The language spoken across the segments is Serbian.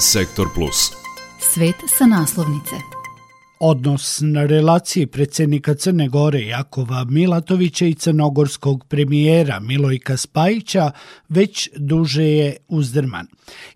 Sektor Plus. Svet sa naslovnice. Odnos na relaciji predsjednika Crne Gore Jakova Milatovića i crnogorskog premijera Milojka Spajića već duže je uzdrman.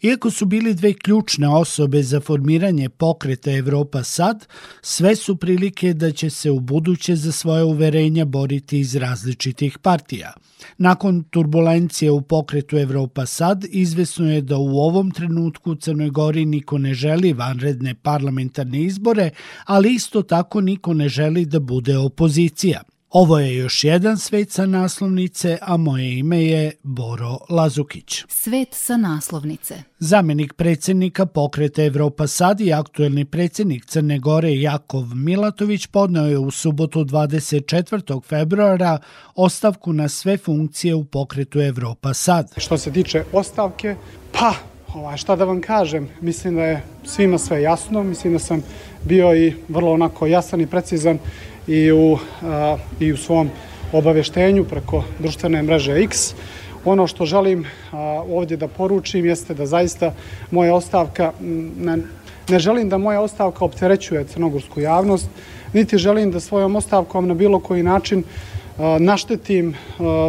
Iako su bili dve ključne osobe za formiranje pokreta Evropa Sad, sve su prilike da će se u buduće za svoje uverenja boriti iz različitih partija. Nakon turbulencije u pokretu Evropa Sad, izvesno je da u ovom trenutku u Crnoj Gori niko ne želi vanredne parlamentarne izbore, ali isto tako niko ne želi da bude opozicija. Ovo je još jedan svet sa naslovnice, a moje ime je Boro Lazukić. Svet sa naslovnice. Zamenik predsjednika pokreta Evropa Sad i aktuelni predsjednik Crne Gore Jakov Milatović podneo je u subotu 24. februara ostavku na sve funkcije u pokretu Evropa Sad. Što se tiče ostavke, pa ovaj, šta da vam kažem, mislim da je svima sve jasno, mislim da sam bio i vrlo onako jasan i precizan i u, a, i u svom obaveštenju preko društvene mreže X. Ono što želim a, ovdje da poručim jeste da zaista moja ostavka, ne, ne želim da moja ostavka opterećuje crnogorsku javnost, niti želim da svojom ostavkom na bilo koji način a, naštetim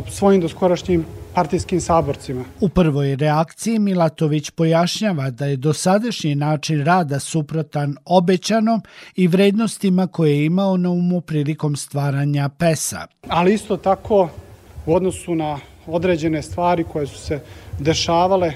svojim doskorašnjim partijskim saborcima. U prvoj reakciji Milatović pojašnjava da je dosadašnji način rada suprotan obećanom i vrednostima koje je imao na umu prilikom stvaranja PES-a. Ali isto tako u odnosu na određene stvari koje su se dešavale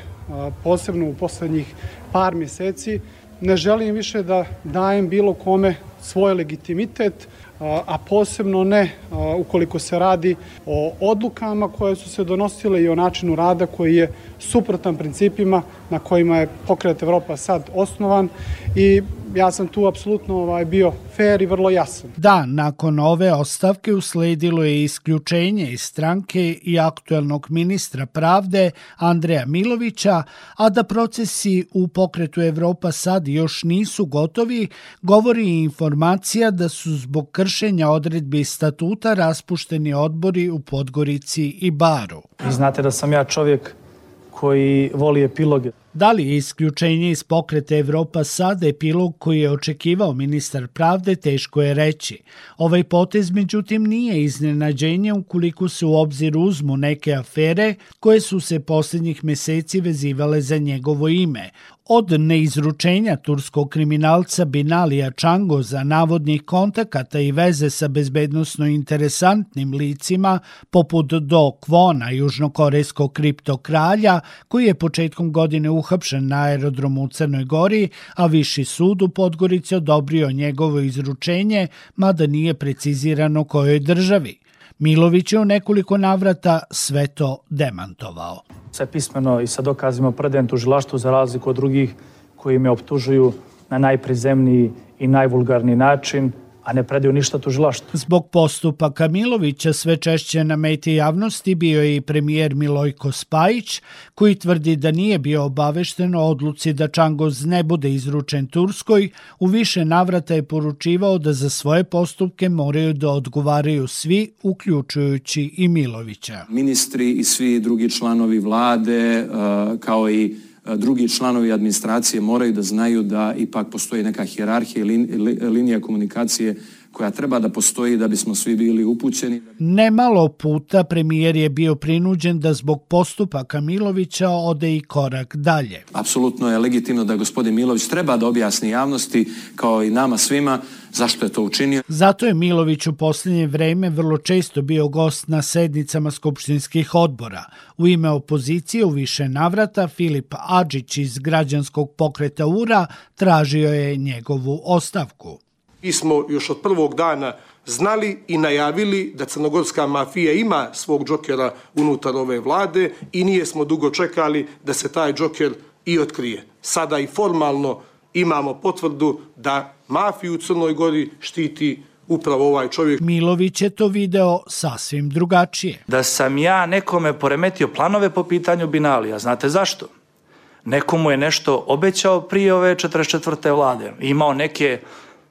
posebno u poslednjih par mjeseci, ne želim više da dajem bilo kome svoj legitimitet, a posebno ne ukoliko se radi o odlukama koje su se donosile i o načinu rada koji je suprotan principima na kojima je pokret Evropa sad osnovan i ja sam tu apsolutno ovaj, bio fair i vrlo jasan. Da, nakon ove ostavke usledilo je isključenje iz stranke i aktuelnog ministra pravde Andreja Milovića, a da procesi u pokretu Evropa sad još nisu gotovi, govori i informacija da su zbog kršenja odredbi statuta raspušteni odbori u Podgorici i Baru. Vi znate da sam ja čovjek koji voli epiloge. Da li je isključenje iz pokreta Evropa sada epilog koji je očekivao ministar pravde, teško je reći. Ovaj potez, međutim, nije iznenađenje ukoliko se u obzir uzmu neke afere koje su se posljednjih meseci vezivale za njegovo ime, od neizručenja turskog kriminalca Binalija Čango za navodnih kontakata i veze sa bezbednostno interesantnim licima poput Do Kvona, južnokorejskog kriptokralja, koji je početkom godine uhapšen na aerodromu u Crnoj Gori, a Viši sud u Podgorici odobrio njegovo izručenje, mada nije precizirano kojoj državi. Milović je u nekoliko navrata sve to demantovao. Sve pismeno i sa dokazima predajem tužilaštvu za razliku od drugih koji me optužuju na najprizemniji i najvulgarniji način, a ne predaju ništa tužilaštvu. Zbog postupaka Milovića sve češće na meti javnosti bio je i premijer Milojko Spajić, koji tvrdi da nije bio obavešten o odluci da Čangoz ne bude izručen Turskoj, u više navrata je poručivao da za svoje postupke moraju da odgovaraju svi, uključujući i Milovića. Ministri i svi drugi članovi vlade, kao i drugi članovi administracije moraju da znaju da ipak postoji neka hjerarhija i linija komunikacije koja treba da postoji da bismo svi bili upućeni. Nemalo puta premijer je bio prinuđen da zbog postupaka Milovića ode i korak dalje. Apsolutno je legitimno da gospodin Milović treba da objasni javnosti kao i nama svima zašto je to učinio. Zato je Milović u posljednje vreme vrlo često bio gost na sednicama skupštinskih odbora. U ime opozicije u više navrata Filip Adžić iz građanskog pokreta URA tražio je njegovu ostavku. Mi smo još od prvog dana znali i najavili da crnogorska mafija ima svog džokera unutar ove vlade i nije smo dugo čekali da se taj džoker i otkrije. Sada i formalno imamo potvrdu da mafiju u Crnoj Gori štiti upravo ovaj čovjek. Milović je to video sasvim drugačije. Da sam ja nekome poremetio planove po pitanju Binalija. Znate zašto? Nekomu je nešto obećao prije ove 44. vlade. Imao neke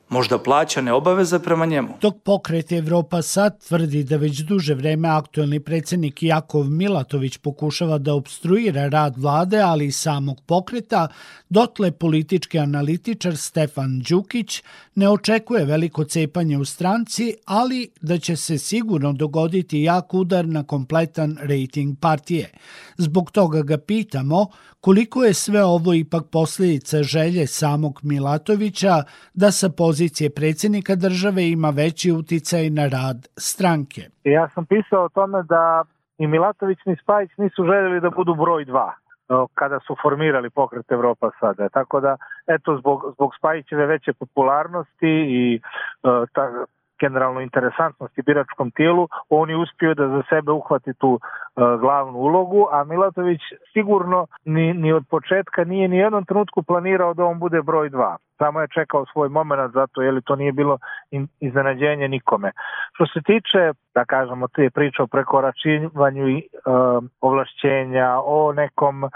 možda plaćane obaveze prema njemu. Dok pokret Evropa sad tvrdi da već duže vreme aktuelni predsednik Jakov Milatović pokušava da obstruira rad vlade, ali i samog pokreta, dotle politički analitičar Stefan Đukić ne očekuje veliko cepanje u stranci, ali da će se sigurno dogoditi jak udar na kompletan rating partije. Zbog toga ga pitamo koliko je sve ovo ipak posljedica želje samog Milatovića da sa pozicije predsjednika države ima veći uticaj na rad stranke. Ja sam pisao o tome da i Milatović ni Spajić nisu željeli da budu broj dva kada su formirali pokret Evropa sada. Tako da, eto, zbog, zbog Spajićeve veće popularnosti i uh, ta, generalno interesantnosti biračkom tijelu, on je uspio da za sebe uhvati tu uh, glavnu ulogu, a Milatović sigurno ni, ni od početka nije ni jednom trenutku planirao da on bude broj dva. Samo je čekao svoj moment zato, jer to nije bilo iznenađenje nikome. Što se tiče, da kažemo, te priče o prekoračivanju i uh, ovlašćenja, o nekom, uh,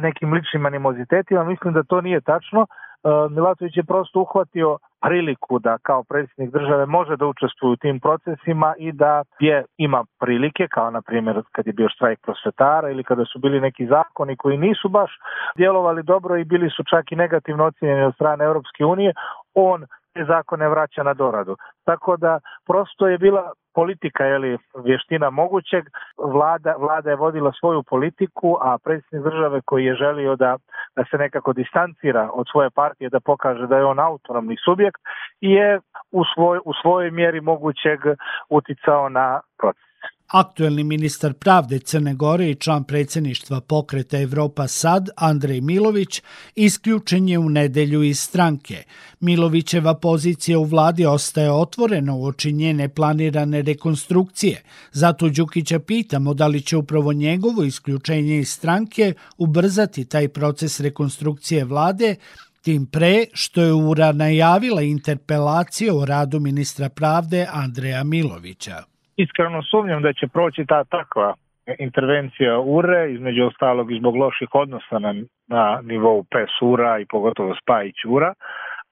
nekim ličnim animozitetima, mislim da to nije tačno. Uh, Milatović je prosto uhvatio priliku da kao predsjednik države može da učestvuje u tim procesima i da je ima prilike, kao na primjer kad je bio štrajk prosvetara ili kada su bili neki zakoni koji nisu baš djelovali dobro i bili su čak i negativno ocjenjeni od strane Europske unije, on zakone vraća na doradu. Tako da prosto je bila politika je li vještina mogućeg, vlada, vlada je vodila svoju politiku, a predsjednik države koji je želio da, da se nekako distancira od svoje partije, da pokaže da je on autonomni subjekt, je u, svoj, u svojoj mjeri mogućeg uticao na proces. Aktuelni ministar pravde Crne Gore i član predsjedništva pokreta Evropa Sad, Andrej Milović, isključen je u nedelju iz stranke. Milovićeva pozicija u vladi ostaje otvorena u oči njene planirane rekonstrukcije. Zato Đukića pitamo da li će upravo njegovo isključenje iz stranke ubrzati taj proces rekonstrukcije vlade tim pre što je URA najavila interpelacije o radu ministra pravde Andreja Milovića iskreno sumnjam da će proći ta takva intervencija URE, između ostalog i zbog loših odnosa na, na nivou PES-URA i pogotovo Spajić-URA,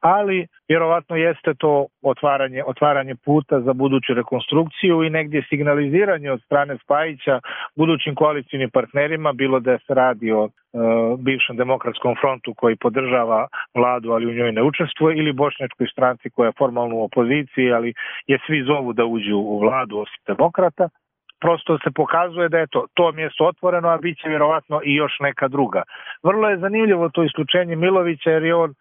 ali vjerovatno jeste to otvaranje, otvaranje puta za buduću rekonstrukciju i negdje signaliziranje od strane Spajića budućim koalicijnim partnerima, bilo da se radi o e, bivšem demokratskom frontu koji podržava vladu, ali u njoj ne učestvuje, ili bošnjačkoj stranci koja je formalno u opoziciji, ali je svi zovu da uđu u vladu osim demokrata, prosto se pokazuje da je to, to mjesto otvoreno, a bit će vjerovatno i još neka druga. Vrlo je zanimljivo to isključenje Milovića jer je on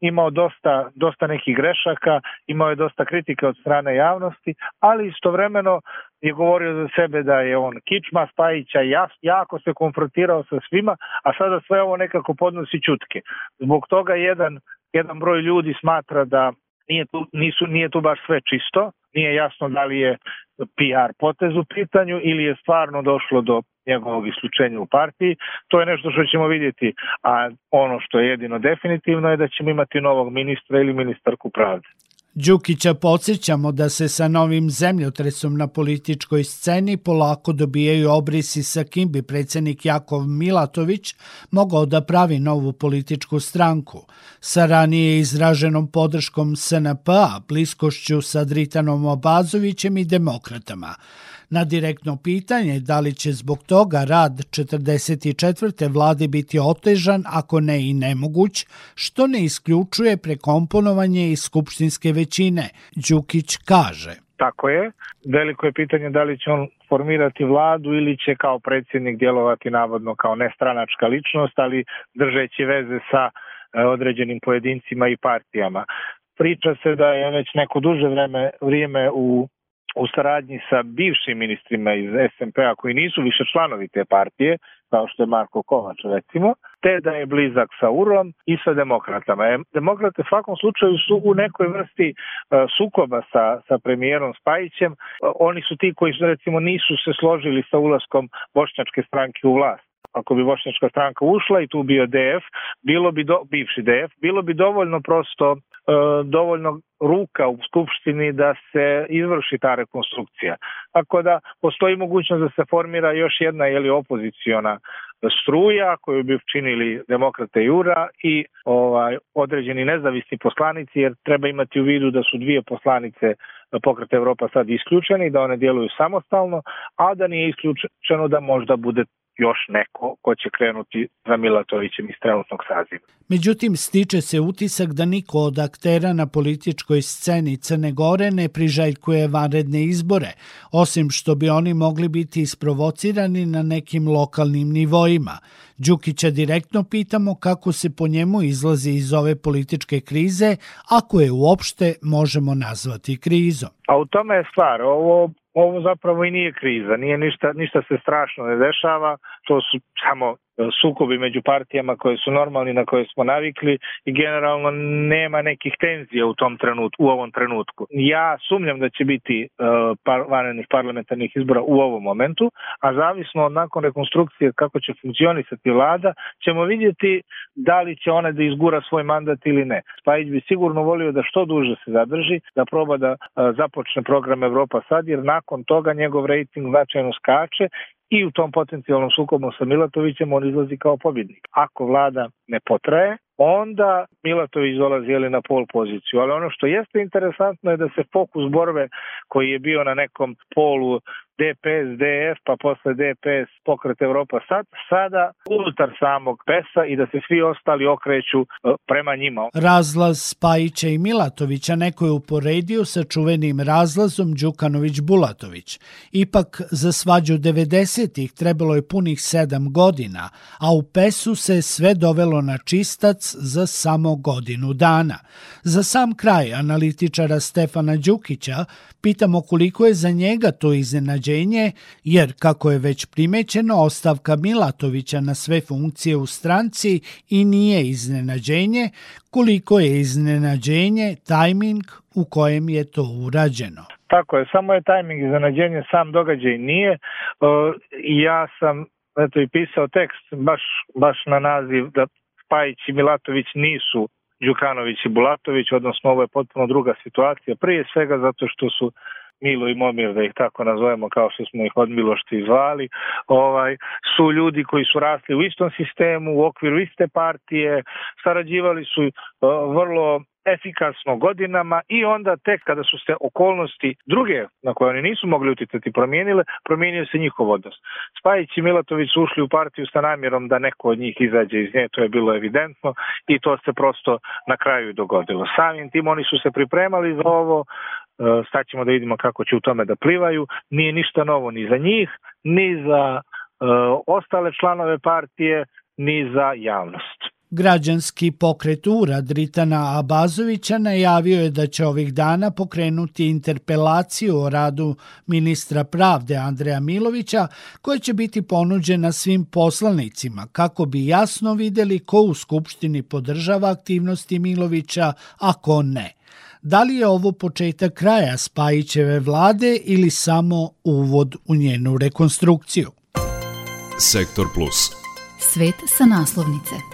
imao dosta, dosta nekih grešaka, imao je dosta kritike od strane javnosti, ali istovremeno je govorio za sebe da je on kičma Spajića i jako se konfrontirao sa svima, a sada sve ovo nekako podnosi čutke. Zbog toga jedan, jedan broj ljudi smatra da nije tu, nisu, nije tu baš sve čisto, nije jasno da li je PR potez u pitanju ili je stvarno došlo do njegovog isključenja u partiji. To je nešto što ćemo vidjeti, a ono što je jedino definitivno je da ćemo imati novog ministra ili ministarku pravde. Đukića podsjećamo da se sa novim zemljotresom na političkoj sceni polako dobijaju obrisi sa kim bi predsjednik Jakov Milatović mogao da pravi novu političku stranku. Sa ranije izraženom podrškom SNP-a, bliskošću sa Dritanom Obazovićem i demokratama. Na direktno pitanje da li će zbog toga rad 44. vlade biti otežan, ako ne i nemoguć, što ne isključuje prekomponovanje iz skupštinske većine, Đukić kaže. Tako je. Veliko je pitanje da li će on formirati vladu ili će kao predsjednik djelovati navodno kao nestranačka ličnost, ali držeći veze sa e, određenim pojedincima i partijama. Priča se da je već neko duže vreme, vrijeme u u saradnji sa bivšim ministrima iz SMP-a koji nisu više članovi te partije, kao što je Marko Kovač recimo, te da je blizak sa UROM i sa demokratama. E, demokrate u svakom slučaju su u nekoj vrsti e, sukoba sa, sa premijerom Spajićem. Oni su ti koji recimo nisu se složili sa ulaskom bošnjačke stranke u vlast ako bi bošnjačka stranka ušla i tu bio DF, bilo bi do, bivši DF, bilo bi dovoljno prosto e, dovoljno ruka u skupštini da se izvrši ta rekonstrukcija. Tako da postoji mogućnost da se formira još jedna ili opoziciona struja koju bi činili demokrate Jura i ovaj određeni nezavisni poslanici jer treba imati u vidu da su dvije poslanice pokreta Evropa sad isključeni, da one djeluju samostalno, a da nije isključeno da možda bude još neko ko će krenuti za Milatovićem iz trenutnog saziva. Međutim, stiče se utisak da niko od aktera na političkoj sceni Crne Gore ne priželjkuje vanredne izbore, osim što bi oni mogli biti isprovocirani na nekim lokalnim nivoima. Đukića direktno pitamo kako se po njemu izlazi iz ove političke krize, ako je uopšte možemo nazvati krizom. A u tome je stvar. Ovo ovo zapravo i nije kriza, nije ništa, ništa se strašno ne dešava, to su samo sukobi među partijama koje su normalni na koje smo navikli i generalno nema nekih tenzija u tom trenutku u ovom trenutku. Ja sumnjam da će biti uh, par, vanrednih parlamentarnih izbora u ovom momentu, a zavisno od nakon rekonstrukcije kako će funkcionisati vlada, ćemo vidjeti da li će ona da izgura svoj mandat ili ne. Spajić bi sigurno volio da što duže se zadrži, da proba da uh, započne program Evropa sad, jer nakon toga njegov rejting značajno skače i u tom potencijalnom sukobu sa Milatovićem on izlazi kao pobjednik. Ako vlada ne potraje, onda Milatović dolazi jeli, na pol poziciju. Ali ono što jeste interesantno je da se fokus borbe koji je bio na nekom polu DPS, DF, pa posle DPS pokret Evropa sad, sada unutar samog PES-a i da se svi ostali okreću e, prema njima. Razlaz Spajića i Milatovića neko je uporedio sa čuvenim razlazom Đukanović-Bulatović. Ipak za svađu 90-ih trebalo je punih sedam godina, a u PES-u se sve dovelo na čistac za samo godinu dana. Za sam kraj analitičara Stefana Đukića pitamo koliko je za njega to iznenađenje, jer kako je već primećeno ostavka Milatovića na sve funkcije u stranci i nije iznenađenje, koliko je iznenađenje tajming u kojem je to urađeno. Tako je, samo je tajming iznenađenje, sam događaj nije. Ja sam eto i pisao tekst baš, baš na naziv da Spajić i Milatović nisu Đukanović i Bulatović, odnosno ovo je potpuno druga situacija. Prije svega zato što su Milo i Momir, da ih tako nazovemo kao što smo ih od Milošti zvali, ovaj, su ljudi koji su rasli u istom sistemu, u okviru iste partije, sarađivali su uh, vrlo efikasno godinama i onda tek kada su se okolnosti druge na koje oni nisu mogli uticati promijenile, promijenio se njihov odnos. Spajić i Milatović su ušli u partiju sa namjerom da neko od njih izađe iz nje, to je bilo evidentno i to se prosto na kraju dogodilo. Samim tim oni su se pripremali za ovo, staćemo da vidimo kako će u tome da plivaju, nije ništa novo ni za njih, ni za uh, ostale članove partije, ni za javnost. Građanski pokret URA Dritana Abazovića najavio je da će ovih dana pokrenuti interpelaciju o radu ministra pravde Andreja Milovića koja će biti ponuđena svim poslanicima kako bi jasno videli ko u Skupštini podržava aktivnosti Milovića, a ko ne. Da li je ovo početak kraja Spajićeve vlade ili samo uvod u njenu rekonstrukciju? Sektor Plus. Svet sa naslovnice.